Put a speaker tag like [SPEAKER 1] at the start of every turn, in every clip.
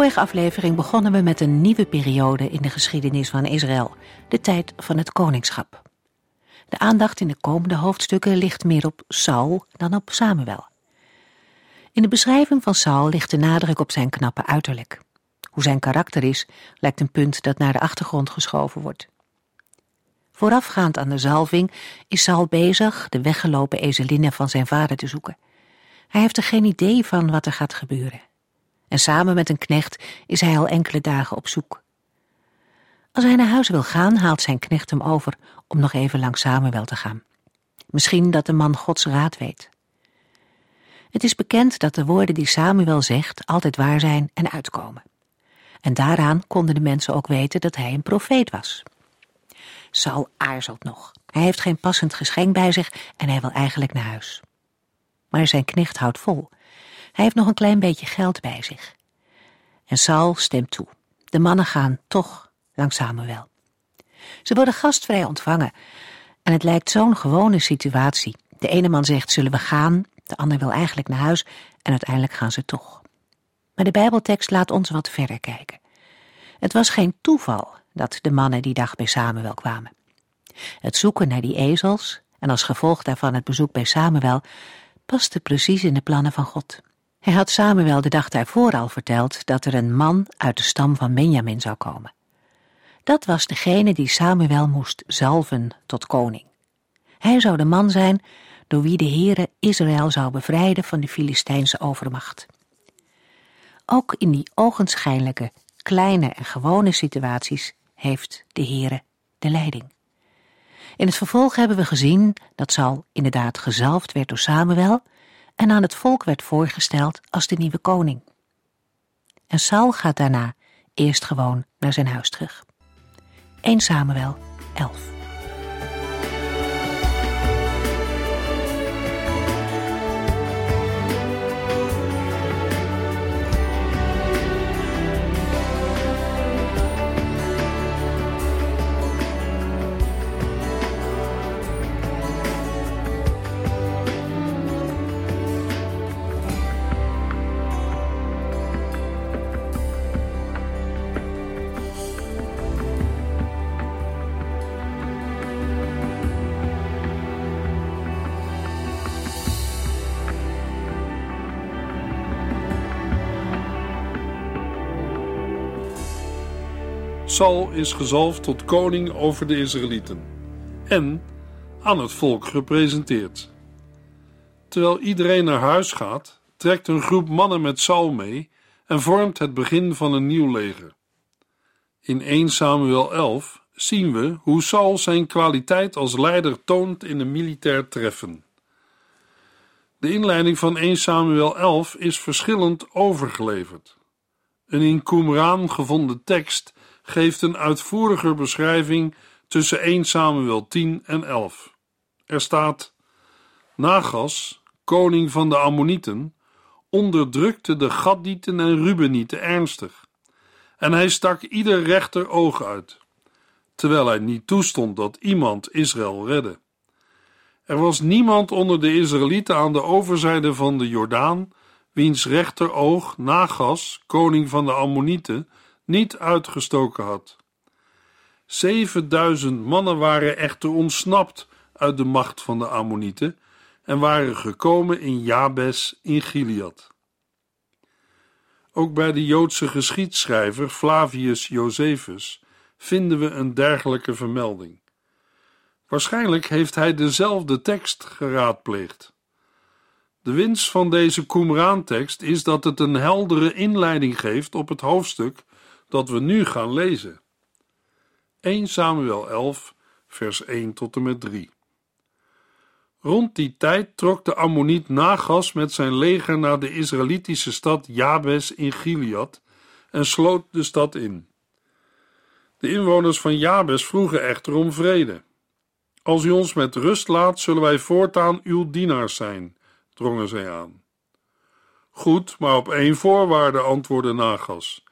[SPEAKER 1] Vorige aflevering begonnen we met een nieuwe periode in de geschiedenis van Israël, de tijd van het koningschap. De aandacht in de komende hoofdstukken ligt meer op Saul dan op Samuel. In de beschrijving van Saul ligt de nadruk op zijn knappe uiterlijk. Hoe zijn karakter is, lijkt een punt dat naar de achtergrond geschoven wordt. Voorafgaand aan de zalving is Saul bezig de weggelopen ezelinnen van zijn vader te zoeken. Hij heeft er geen idee van wat er gaat gebeuren en samen met een knecht is hij al enkele dagen op zoek. Als hij naar huis wil gaan, haalt zijn knecht hem over om nog even langs Samuel te gaan. Misschien dat de man Gods raad weet. Het is bekend dat de woorden die Samuel zegt altijd waar zijn en uitkomen. En daaraan konden de mensen ook weten dat hij een profeet was. Saul aarzelt nog. Hij heeft geen passend geschenk bij zich en hij wil eigenlijk naar huis. Maar zijn knecht houdt vol. Hij heeft nog een klein beetje geld bij zich. En Saul stemt toe. De mannen gaan toch langs Samuel. Ze worden gastvrij ontvangen. En het lijkt zo'n gewone situatie. De ene man zegt, zullen we gaan? De ander wil eigenlijk naar huis. En uiteindelijk gaan ze toch. Maar de Bijbeltekst laat ons wat verder kijken. Het was geen toeval dat de mannen die dag bij Samuel kwamen. Het zoeken naar die ezels, en als gevolg daarvan het bezoek bij Samuel, paste precies in de plannen van God. Hij had Samuel de dag daarvoor al verteld dat er een man uit de stam van Benjamin zou komen. Dat was degene die Samuel moest zalven tot koning. Hij zou de man zijn door wie de Heere Israël zou bevrijden van de Filistijnse overmacht. Ook in die ogenschijnlijke, kleine en gewone situaties heeft de Heere de leiding. In het vervolg hebben we gezien dat Saul inderdaad gezalfd werd door Samuel en aan het volk werd voorgesteld als de nieuwe koning. En Saul gaat daarna eerst gewoon naar zijn huis terug. 1 Samuel 11
[SPEAKER 2] Saul is gezalfd tot koning over de Israëlieten en aan het volk gepresenteerd. Terwijl iedereen naar huis gaat, trekt een groep mannen met Saul mee en vormt het begin van een nieuw leger. In 1 Samuel 11 zien we hoe Saul zijn kwaliteit als leider toont in een militair treffen. De inleiding van 1 Samuel 11 is verschillend overgeleverd. Een in Qumran gevonden tekst geeft een uitvoeriger beschrijving tussen 1 Samuel 10 en 11. Er staat: Nagas, koning van de Ammonieten, onderdrukte de Gaddieten en Rubenieten ernstig. En hij stak ieder rechter oog uit, terwijl hij niet toestond dat iemand Israël redde. Er was niemand onder de Israëlieten aan de overzijde van de Jordaan, wiens rechteroog Nagas, koning van de Ammonieten, niet uitgestoken had. Zevenduizend mannen waren echter ontsnapt uit de macht van de Ammonieten en waren gekomen in Jabes in Gilead. Ook bij de Joodse geschiedschrijver Flavius Josephus vinden we een dergelijke vermelding. Waarschijnlijk heeft hij dezelfde tekst geraadpleegd. De winst van deze Qumran-tekst is dat het een heldere inleiding geeft op het hoofdstuk dat we nu gaan lezen. 1 Samuel 11, vers 1 tot en met 3. Rond die tijd trok de Ammoniet Nagas met zijn leger naar de Israëlitische stad Jabes in Gilead en sloot de stad in. De inwoners van Jabes vroegen echter om vrede. Als u ons met rust laat, zullen wij voortaan uw dienaars zijn, drongen zij aan. Goed, maar op één voorwaarde, antwoordde Nagas.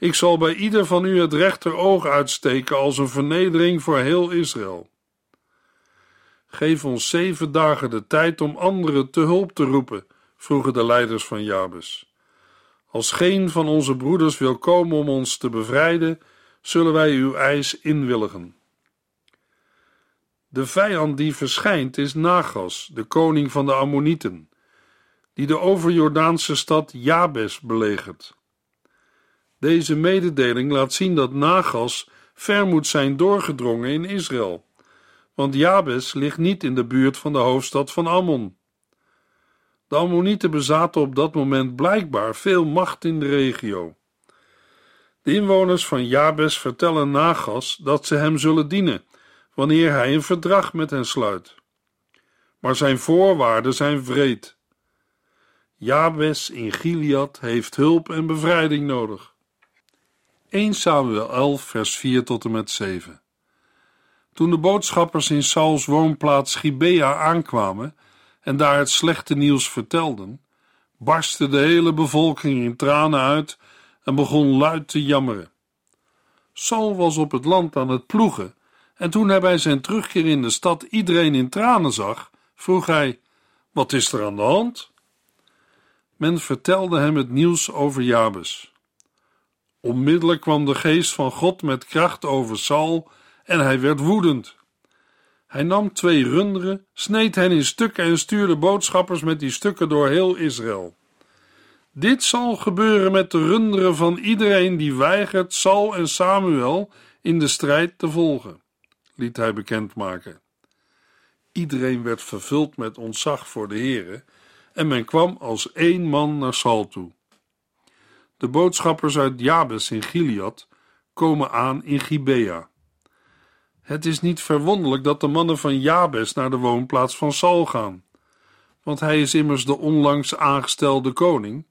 [SPEAKER 2] Ik zal bij ieder van u het rechteroog uitsteken als een vernedering voor heel Israël. Geef ons zeven dagen de tijd om anderen te hulp te roepen, vroegen de leiders van Jabes. Als geen van onze broeders wil komen om ons te bevrijden, zullen wij uw eis inwilligen. De vijand die verschijnt is Nagas, de koning van de Ammonieten, die de overjordaanse stad Jabes belegert. Deze mededeling laat zien dat Nagas ver moet zijn doorgedrongen in Israël, want Jabes ligt niet in de buurt van de hoofdstad van Ammon. De Ammonieten bezaten op dat moment blijkbaar veel macht in de regio. De inwoners van Jabes vertellen Nagas dat ze hem zullen dienen wanneer hij een verdrag met hen sluit. Maar zijn voorwaarden zijn vreed. Jabes in Gilead heeft hulp en bevrijding nodig. 1 Samuel 11 vers 4 tot en met 7 Toen de boodschappers in Sauls woonplaats Gibea aankwamen en daar het slechte nieuws vertelden, barstte de hele bevolking in tranen uit en begon luid te jammeren. Saul was op het land aan het ploegen en toen hij bij zijn terugkeer in de stad iedereen in tranen zag, vroeg hij: Wat is er aan de hand? Men vertelde hem het nieuws over Jabes. Onmiddellijk kwam de geest van God met kracht over Saul en hij werd woedend. Hij nam twee runderen, sneed hen in stukken en stuurde boodschappers met die stukken door heel Israël. Dit zal gebeuren met de runderen van iedereen die weigert Saul en Samuel in de strijd te volgen, liet hij bekendmaken. Iedereen werd vervuld met ontzag voor de Heere en men kwam als één man naar Saul toe. De boodschappers uit Jabes in Gilead komen aan in Gibea. Het is niet verwonderlijk dat de mannen van Jabes naar de woonplaats van Saul gaan, want hij is immers de onlangs aangestelde koning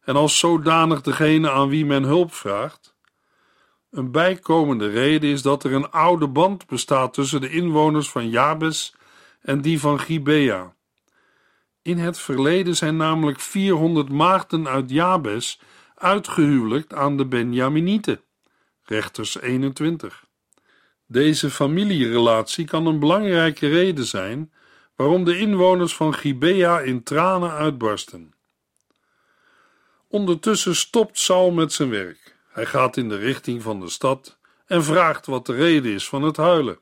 [SPEAKER 2] en als zodanig degene aan wie men hulp vraagt. Een bijkomende reden is dat er een oude band bestaat tussen de inwoners van Jabes en die van Gibea. In het verleden zijn namelijk 400 maagden uit Jabes uitgehuwelijkt aan de Benjaminieten. Rechters 21. Deze familierelatie kan een belangrijke reden zijn waarom de inwoners van Gibea in tranen uitbarsten. Ondertussen stopt Saul met zijn werk. Hij gaat in de richting van de stad en vraagt wat de reden is van het huilen.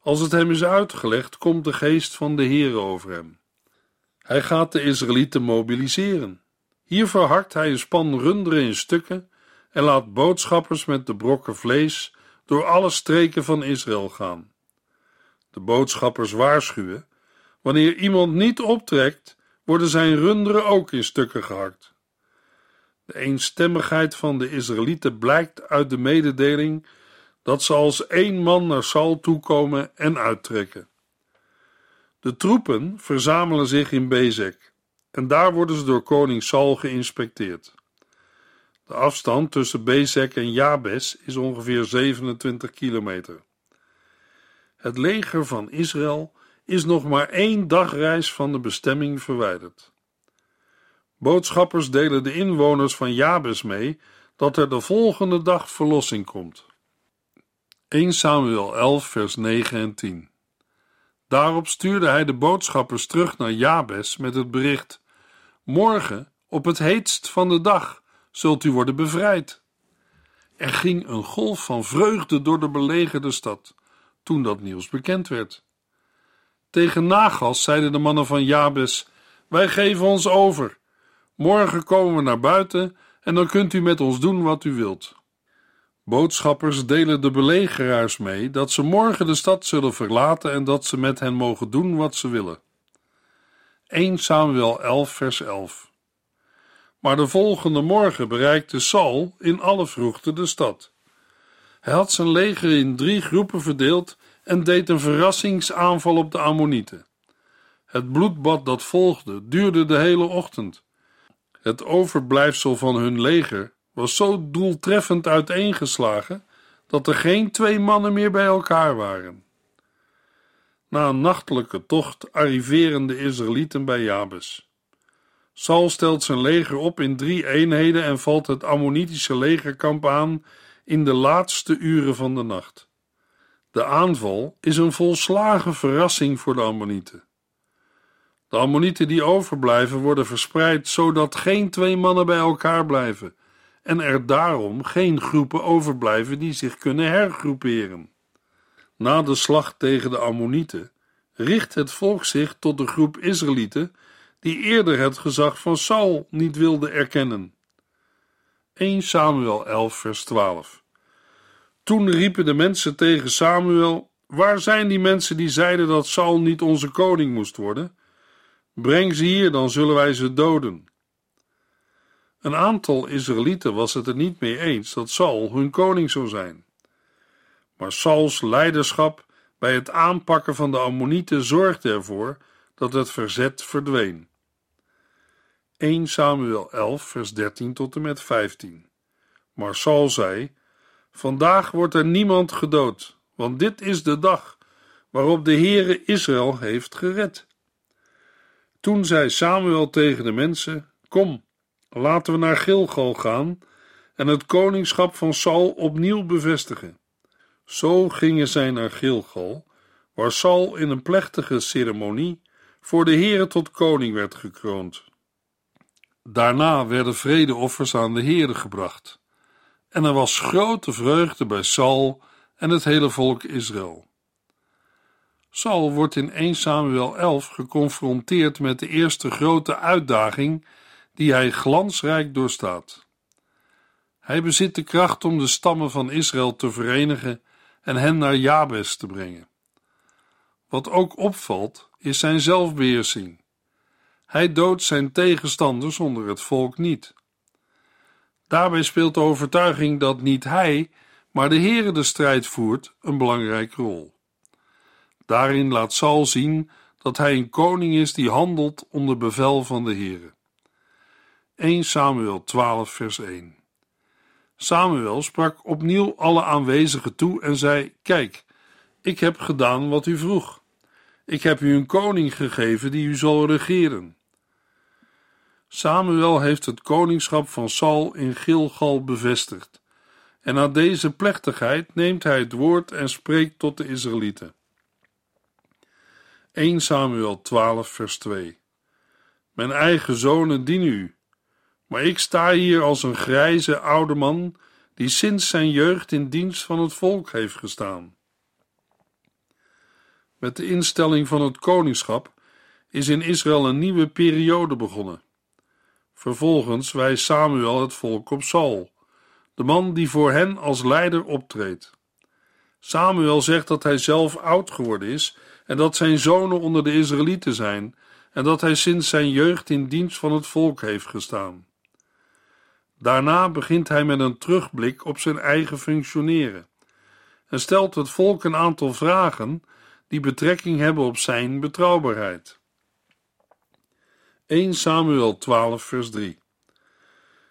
[SPEAKER 2] Als het hem is uitgelegd, komt de geest van de Heer over hem. Hij gaat de Israëlieten mobiliseren. Hier verhakt hij een span runderen in stukken en laat boodschappers met de brokken vlees door alle streken van Israël gaan. De boodschappers waarschuwen: wanneer iemand niet optrekt, worden zijn runderen ook in stukken gehakt. De eenstemmigheid van de Israëlieten blijkt uit de mededeling dat ze als één man naar Saul toekomen en uittrekken. De troepen verzamelen zich in Bezek en daar worden ze door koning Saul geïnspecteerd. De afstand tussen Bezek en Jabes is ongeveer 27 kilometer. Het leger van Israël is nog maar één dagreis van de bestemming verwijderd. Boodschappers delen de inwoners van Jabes mee dat er de volgende dag verlossing komt. 1 Samuel 11, vers 9 en 10. Daarop stuurde hij de boodschappers terug naar Jabes met het bericht: Morgen, op het heetst van de dag, zult u worden bevrijd. Er ging een golf van vreugde door de belegerde stad toen dat nieuws bekend werd. Tegen Nagas zeiden de mannen van Jabes: Wij geven ons over. Morgen komen we naar buiten en dan kunt u met ons doen wat u wilt. Boodschappers delen de belegeraars mee dat ze morgen de stad zullen verlaten en dat ze met hen mogen doen wat ze willen. 1 Samuel 11, vers 11. Maar de volgende morgen bereikte Saul in alle vroegte de stad. Hij had zijn leger in drie groepen verdeeld en deed een verrassingsaanval op de Ammonieten. Het bloedbad dat volgde duurde de hele ochtend. Het overblijfsel van hun leger was zo doeltreffend uiteengeslagen dat er geen twee mannen meer bij elkaar waren. Na een nachtelijke tocht arriveren de Israëlieten bij Jabes. Saul stelt zijn leger op in drie eenheden en valt het Ammonitische legerkamp aan in de laatste uren van de nacht. De aanval is een volslagen verrassing voor de Ammonieten. De Ammonieten die overblijven worden verspreid zodat geen twee mannen bij elkaar blijven en er daarom geen groepen overblijven die zich kunnen hergroeperen. Na de slag tegen de Ammonieten richt het volk zich tot de groep Israëlieten die eerder het gezag van Saul niet wilde erkennen. 1 Samuel 11 vers 12 Toen riepen de mensen tegen Samuel: Waar zijn die mensen die zeiden dat Saul niet onze koning moest worden? Breng ze hier, dan zullen wij ze doden. Een aantal Israëlieten was het er niet mee eens dat Saul hun koning zou zijn. Maar Sauls leiderschap bij het aanpakken van de Ammonieten zorgde ervoor dat het verzet verdween. 1 Samuel 11, vers 13 tot en met 15. Maar Saul zei: Vandaag wordt er niemand gedood, want dit is de dag waarop de Heere Israël heeft gered. Toen zei Samuel tegen de mensen: Kom, laten we naar Gilgal gaan en het koningschap van Saul opnieuw bevestigen. Zo gingen zij naar Gilgal, waar Saul in een plechtige ceremonie voor de Heere tot koning werd gekroond. Daarna werden vredeoffers aan de Heere gebracht, en er was grote vreugde bij Saul en het hele volk Israël. Saul wordt in 1 Samuel 11 geconfronteerd met de eerste grote uitdaging die hij glansrijk doorstaat. Hij bezit de kracht om de stammen van Israël te verenigen en hen naar Jabes te brengen. Wat ook opvalt, is zijn zelfbeheersing. Hij doodt zijn tegenstanders onder het volk niet. Daarbij speelt de overtuiging dat niet hij, maar de Heere de strijd voert, een belangrijke rol. Daarin laat Saul zien dat hij een koning is die handelt onder bevel van de Heere. 1 Samuel 12 vers 1 Samuel sprak opnieuw alle aanwezigen toe en zei: Kijk, ik heb gedaan wat u vroeg. Ik heb u een koning gegeven die u zal regeren. Samuel heeft het koningschap van Saul in Gilgal bevestigd. En na deze plechtigheid neemt hij het woord en spreekt tot de Israëlieten. 1 Samuel 12, vers 2 Mijn eigen zonen dienen u, maar ik sta hier als een grijze oude man die sinds zijn jeugd in dienst van het volk heeft gestaan. Met de instelling van het koningschap is in Israël een nieuwe periode begonnen. Vervolgens wijst Samuel het volk op Saul, de man die voor hen als leider optreedt. Samuel zegt dat hij zelf oud geworden is en dat zijn zonen onder de Israëlieten zijn en dat hij sinds zijn jeugd in dienst van het volk heeft gestaan. Daarna begint hij met een terugblik op zijn eigen functioneren en stelt het volk een aantal vragen die betrekking hebben op zijn betrouwbaarheid. 1 Samuel 12, vers 3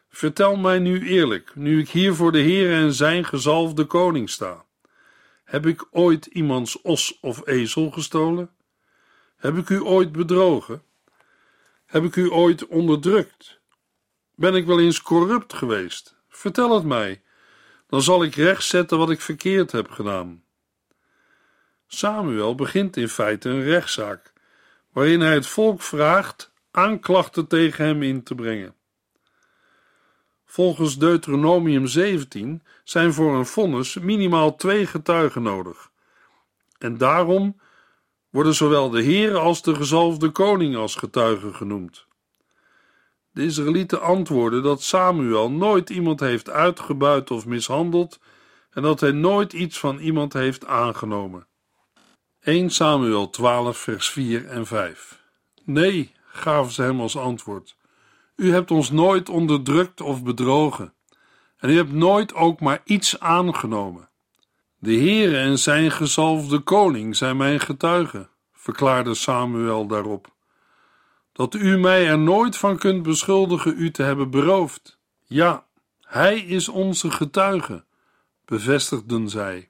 [SPEAKER 2] Vertel mij nu eerlijk, nu ik hier voor de Heer en zijn gezalfde koning sta. Heb ik ooit iemands os of ezel gestolen? Heb ik u ooit bedrogen? Heb ik u ooit onderdrukt? Ben ik wel eens corrupt geweest? Vertel het mij, dan zal ik rechtzetten wat ik verkeerd heb gedaan. Samuel begint in feite een rechtszaak, waarin hij het volk vraagt aanklachten tegen hem in te brengen. Volgens Deuteronomium 17 zijn voor een vonnis minimaal twee getuigen nodig. En daarom worden zowel de Heer als de gezalfde koning als getuigen genoemd. De Israëlieten antwoorden dat Samuel nooit iemand heeft uitgebuit of mishandeld en dat hij nooit iets van iemand heeft aangenomen. 1 Samuel 12, vers 4 en 5. Nee, gaven ze hem als antwoord. U hebt ons nooit onderdrukt of bedrogen, en u hebt nooit ook maar iets aangenomen. De Heere en zijn gezalfde koning zijn mijn getuigen, verklaarde Samuel daarop. Dat u mij er nooit van kunt beschuldigen u te hebben beroofd. Ja, Hij is onze getuige, bevestigden zij.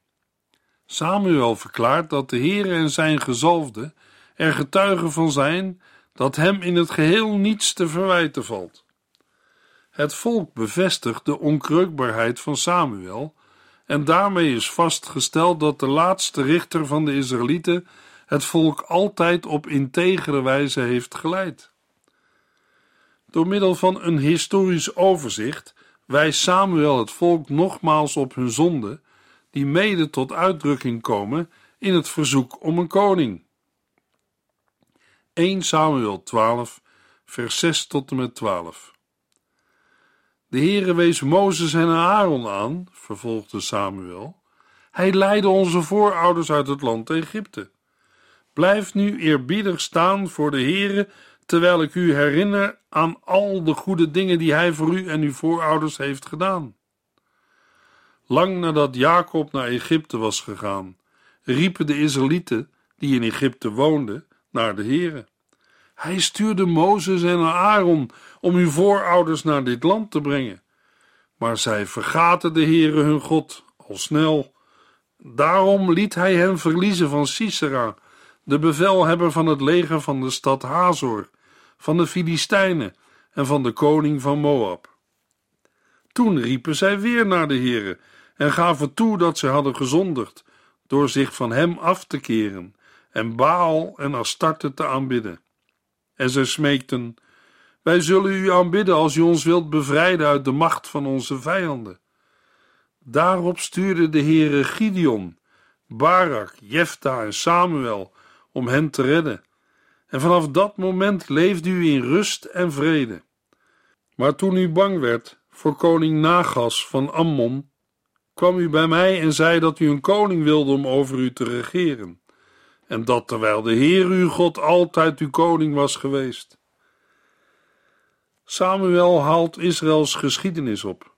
[SPEAKER 2] Samuel verklaart dat de Heer en zijn gezalfde er getuigen van zijn dat hem in het geheel niets te verwijten valt. Het volk bevestigt de onkreukbaarheid van Samuel en daarmee is vastgesteld dat de laatste richter van de Israëlieten het volk altijd op integere wijze heeft geleid. Door middel van een historisch overzicht wijst Samuel het volk nogmaals op hun zonde, die mede tot uitdrukking komen in het verzoek om een koning. 1 Samuel 12, vers 6 tot en met 12. De Heere wees Mozes en Aaron aan, vervolgde Samuel. Hij leidde onze voorouders uit het land Egypte. Blijf nu eerbiedig staan voor de Heere, terwijl ik u herinner aan al de goede dingen die hij voor u en uw voorouders heeft gedaan. Lang nadat Jacob naar Egypte was gegaan, riepen de Israëlieten, die in Egypte woonden, naar de Heere. Hij stuurde Mozes en Aaron om uw voorouders naar dit land te brengen. Maar zij vergaten de Heere hun God al snel. Daarom liet hij hen verliezen van Sisera, de bevelhebber van het leger van de stad Hazor, van de Filistijnen en van de koning van Moab. Toen riepen zij weer naar de Heere en gaven toe dat zij hadden gezondigd door zich van hem af te keren en Baal en Astarte te aanbidden. En zij smeekten: Wij zullen u aanbidden als u ons wilt bevrijden uit de macht van onze vijanden. Daarop stuurde de Heere Gideon, Barak, Jefta en Samuel om hen te redden. En vanaf dat moment leefde u in rust en vrede. Maar toen u bang werd voor koning Nagas van Ammon, kwam u bij mij en zei dat u een koning wilde om over u te regeren en dat terwijl de Heer uw God altijd uw koning was geweest. Samuel haalt Israëls geschiedenis op.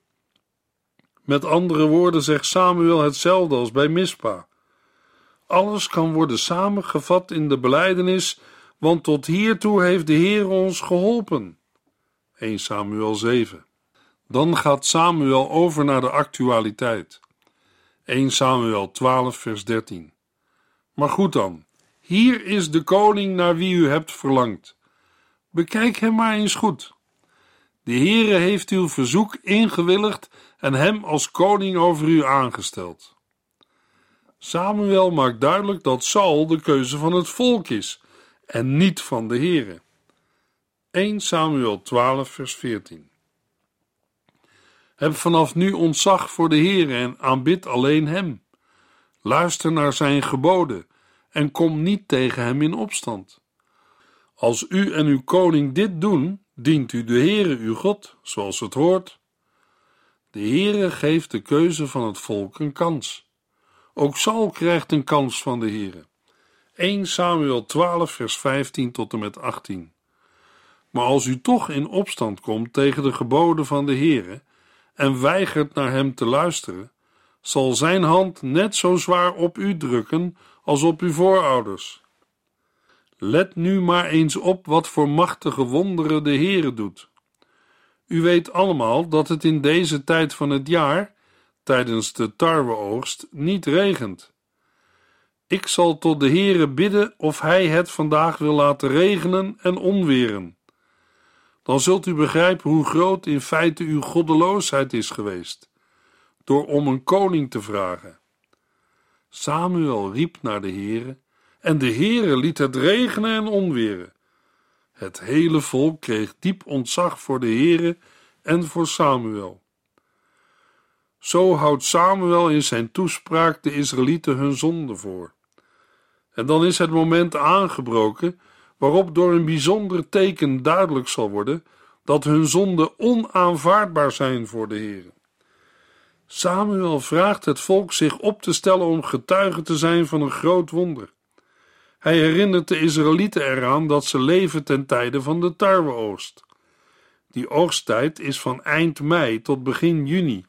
[SPEAKER 2] Met andere woorden zegt Samuel hetzelfde als bij Mispa. Alles kan worden samengevat in de belijdenis, want tot hiertoe heeft de Heer ons geholpen. 1 Samuel 7. Dan gaat Samuel over naar de actualiteit. 1 Samuel 12, vers 13. Maar goed dan, hier is de koning naar wie u hebt verlangd. Bekijk hem maar eens goed. De Heere heeft uw verzoek ingewilligd en hem als koning over u aangesteld. Samuel maakt duidelijk dat Saul de keuze van het volk is en niet van de Heere. 1 Samuel 12 vers 14 Heb vanaf nu ontzag voor de Heere en aanbid alleen hem. Luister naar zijn geboden en kom niet tegen hem in opstand. Als u en uw koning dit doen, dient u de Heere uw God, zoals het hoort. De Heere geeft de keuze van het volk een kans. Ook Saul krijgt een kans van de Heere. 1 Samuel 12 vers 15 tot en met 18 Maar als u toch in opstand komt tegen de geboden van de Heere en weigert naar hem te luisteren, zal zijn hand net zo zwaar op u drukken als op uw voorouders. Let nu maar eens op wat voor machtige wonderen de Heere doet. U weet allemaal dat het in deze tijd van het jaar, tijdens de tarweoogst, niet regent. Ik zal tot de Heere bidden of hij het vandaag wil laten regenen en onweren. Dan zult u begrijpen hoe groot in feite uw goddeloosheid is geweest, door om een koning te vragen. Samuel riep naar de Heere, en de Heere liet het regenen en onweren. Het hele volk kreeg diep ontzag voor de Heere en voor Samuel. Zo houdt Samuel in zijn toespraak de Israëlieten hun zonde voor. En dan is het moment aangebroken waarop door een bijzonder teken duidelijk zal worden dat hun zonden onaanvaardbaar zijn voor de Heere. Samuel vraagt het volk zich op te stellen om getuige te zijn van een groot wonder. Hij herinnert de Israëlieten eraan dat ze leven ten tijde van de tarweoogst. Die oogsttijd is van eind mei tot begin juni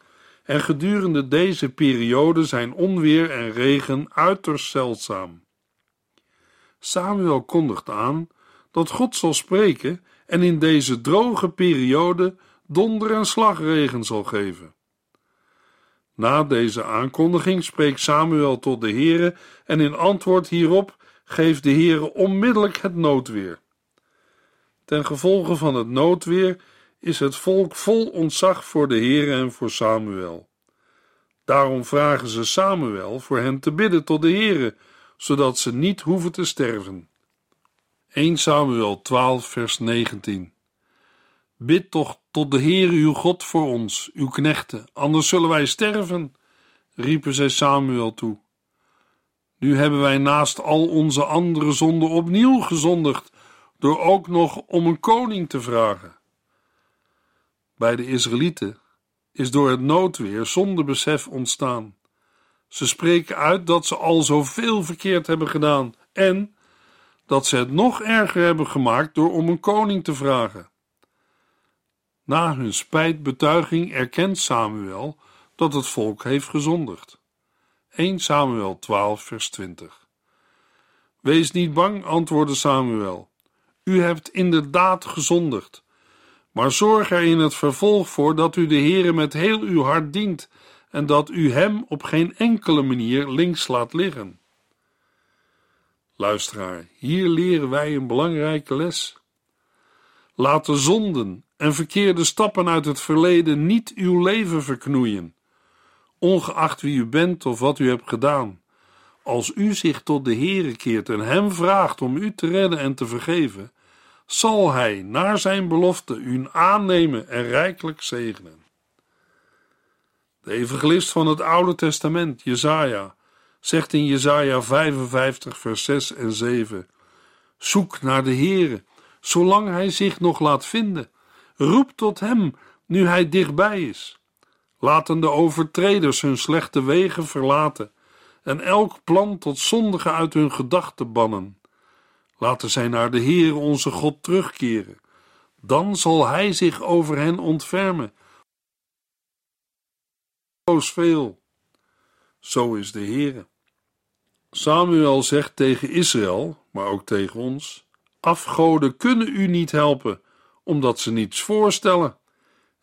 [SPEAKER 2] en gedurende deze periode zijn onweer en regen uiterst zeldzaam. Samuel kondigt aan dat God zal spreken en in deze droge periode donder en slagregen zal geven. Na deze aankondiging spreekt Samuel tot de Heere en in antwoord hierop geeft de Heere onmiddellijk het noodweer. Ten gevolge van het noodweer is het volk vol ontzag voor de Heere en voor Samuel. Daarom vragen ze Samuel voor hen te bidden tot de Heere, zodat ze niet hoeven te sterven. 1 Samuel 12 vers 19 Bid toch tot de Heere uw God voor ons, uw knechten, anders zullen wij sterven, riepen zij Samuel toe. Nu hebben wij naast al onze andere zonden opnieuw gezondigd, door ook nog om een koning te vragen. Bij de Israëlieten is door het noodweer zonder besef ontstaan. Ze spreken uit dat ze al zoveel verkeerd hebben gedaan en dat ze het nog erger hebben gemaakt door om een koning te vragen. Na hun spijtbetuiging erkent Samuel dat het volk heeft gezondigd. 1 Samuel 12, vers 20. Wees niet bang, antwoordde Samuel. U hebt inderdaad gezondigd. Maar zorg er in het vervolg voor dat u de Heere met heel uw hart dient en dat u hem op geen enkele manier links laat liggen. Luisteraar, hier leren wij een belangrijke les. Laat de zonden en verkeerde stappen uit het verleden niet uw leven verknoeien, ongeacht wie u bent of wat u hebt gedaan. Als u zich tot de Heere keert en hem vraagt om u te redden en te vergeven, zal hij naar zijn belofte u aannemen en rijkelijk zegenen. De evangelist van het Oude Testament, Jezaja, zegt in Jezaja 55 vers 6 en 7: Zoek naar de Heere, zolang hij zich nog laat vinden. Roep tot hem, nu hij dichtbij is. Laten de overtreders hun slechte wegen verlaten en elk plan tot zondige uit hun gedachten bannen. Laten zij naar de Heer onze God terugkeren. Dan zal Hij zich over hen ontfermen. veel. Zo is de Heer. Samuel zegt tegen Israël, maar ook tegen ons: Afgoden kunnen u niet helpen, omdat ze niets voorstellen.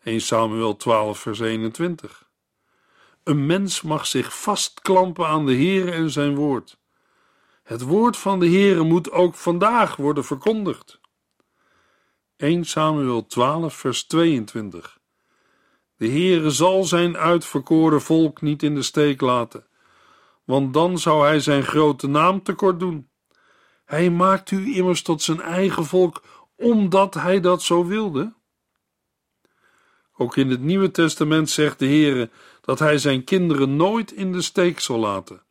[SPEAKER 2] 1 Samuel 12, vers 21. Een mens mag zich vastklampen aan de Heer en zijn woord. Het woord van de Heere moet ook vandaag worden verkondigd. 1 Samuel 12, vers 22. De Heere zal zijn uitverkoren volk niet in de steek laten, want dan zou hij zijn grote naam tekort doen. Hij maakt u immers tot zijn eigen volk, omdat hij dat zo wilde. Ook in het Nieuwe Testament zegt de Heere dat hij zijn kinderen nooit in de steek zal laten.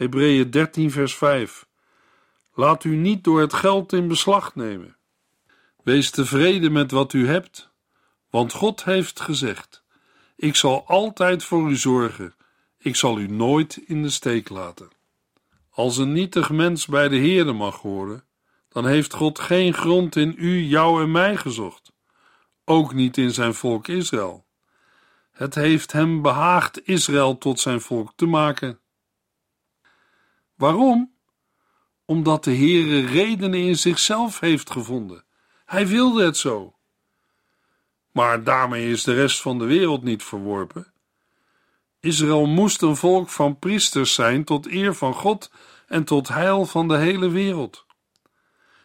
[SPEAKER 2] Hebreeën 13, vers 5. Laat u niet door het geld in beslag nemen. Wees tevreden met wat u hebt, want God heeft gezegd: Ik zal altijd voor u zorgen, ik zal u nooit in de steek laten. Als een nietig mens bij de Heerde mag horen, dan heeft God geen grond in u, jou en mij gezocht, ook niet in zijn volk Israël. Het heeft hem behaagd Israël tot zijn volk te maken. Waarom? Omdat de Heere redenen in zichzelf heeft gevonden. Hij wilde het zo. Maar daarmee is de rest van de wereld niet verworpen. Israël moest een volk van priesters zijn tot eer van God en tot heil van de hele wereld.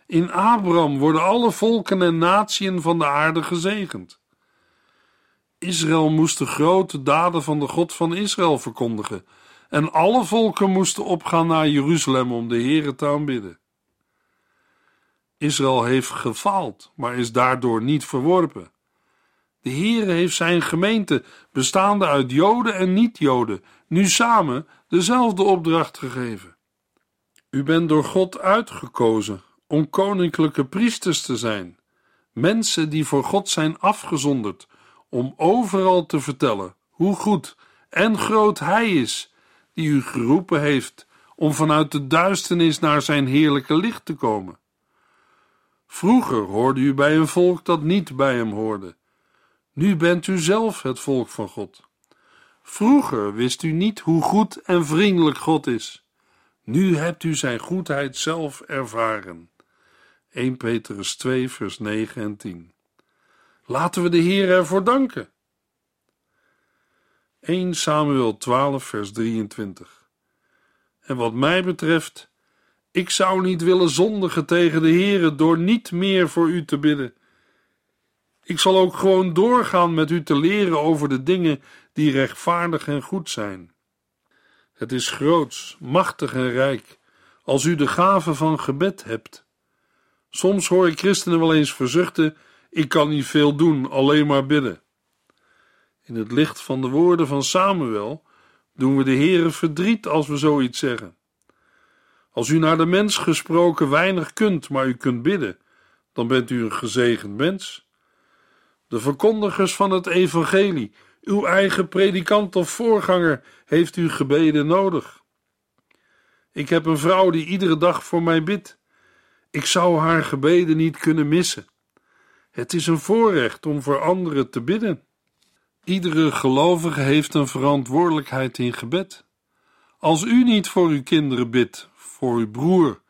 [SPEAKER 2] In Abraham worden alle volken en natieën van de aarde gezegend. Israël moest de grote daden van de God van Israël verkondigen en alle volken moesten opgaan naar Jeruzalem om de Heere te aanbidden. Israël heeft gefaald, maar is daardoor niet verworpen. De Heere heeft zijn gemeente, bestaande uit Joden en niet-Joden, nu samen dezelfde opdracht gegeven. U bent door God uitgekozen om koninklijke priesters te zijn, mensen die voor God zijn afgezonderd, om overal te vertellen hoe goed en groot Hij is die u geroepen heeft om vanuit de duisternis naar zijn heerlijke licht te komen. Vroeger hoorde u bij een volk dat niet bij hem hoorde. Nu bent u zelf het volk van God. Vroeger wist u niet hoe goed en vriendelijk God is. Nu hebt u zijn goedheid zelf ervaren. 1 Petrus 2, vers 9 en 10. Laten we de Heer ervoor danken. 1 Samuel 12, vers 23. En wat mij betreft, ik zou niet willen zondigen tegen de Heere door niet meer voor u te bidden. Ik zal ook gewoon doorgaan met u te leren over de dingen die rechtvaardig en goed zijn. Het is groots, machtig en rijk als u de gave van gebed hebt. Soms hoor ik christenen wel eens verzuchten: ik kan niet veel doen, alleen maar bidden. In het licht van de woorden van Samuel doen we de Heere verdriet als we zoiets zeggen. Als u naar de mens gesproken weinig kunt, maar u kunt bidden, dan bent u een gezegend mens. De verkondigers van het evangelie, uw eigen predikant of voorganger, heeft uw gebeden nodig. Ik heb een vrouw die iedere dag voor mij bidt. Ik zou haar gebeden niet kunnen missen. Het is een voorrecht om voor anderen te bidden. Iedere gelovige heeft een verantwoordelijkheid in gebed. Als u niet voor uw kinderen bidt, voor uw broer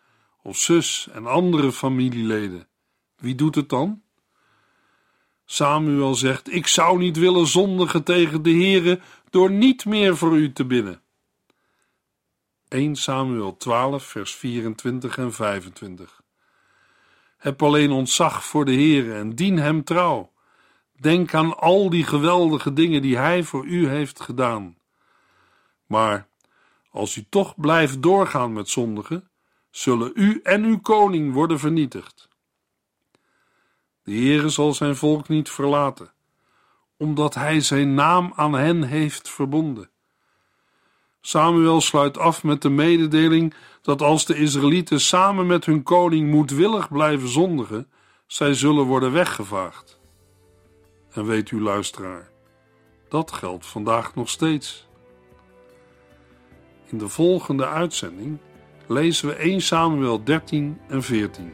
[SPEAKER 2] of zus en andere familieleden, wie doet het dan? Samuel zegt: Ik zou niet willen zondigen tegen de Heere door niet meer voor u te bidden. 1 Samuel 12, vers 24 en 25. Heb alleen ontzag voor de Heere en dien hem trouw. Denk aan al die geweldige dingen die hij voor u heeft gedaan. Maar als u toch blijft doorgaan met zondigen, zullen u en uw koning worden vernietigd. De Heere zal zijn volk niet verlaten, omdat hij zijn naam aan hen heeft verbonden. Samuel sluit af met de mededeling dat als de Israëlieten samen met hun koning moedwillig blijven zondigen, zij zullen worden weggevaagd. En weet u, luisteraar, dat geldt vandaag nog steeds. In de volgende uitzending lezen we 1 Samuel 13 en 14.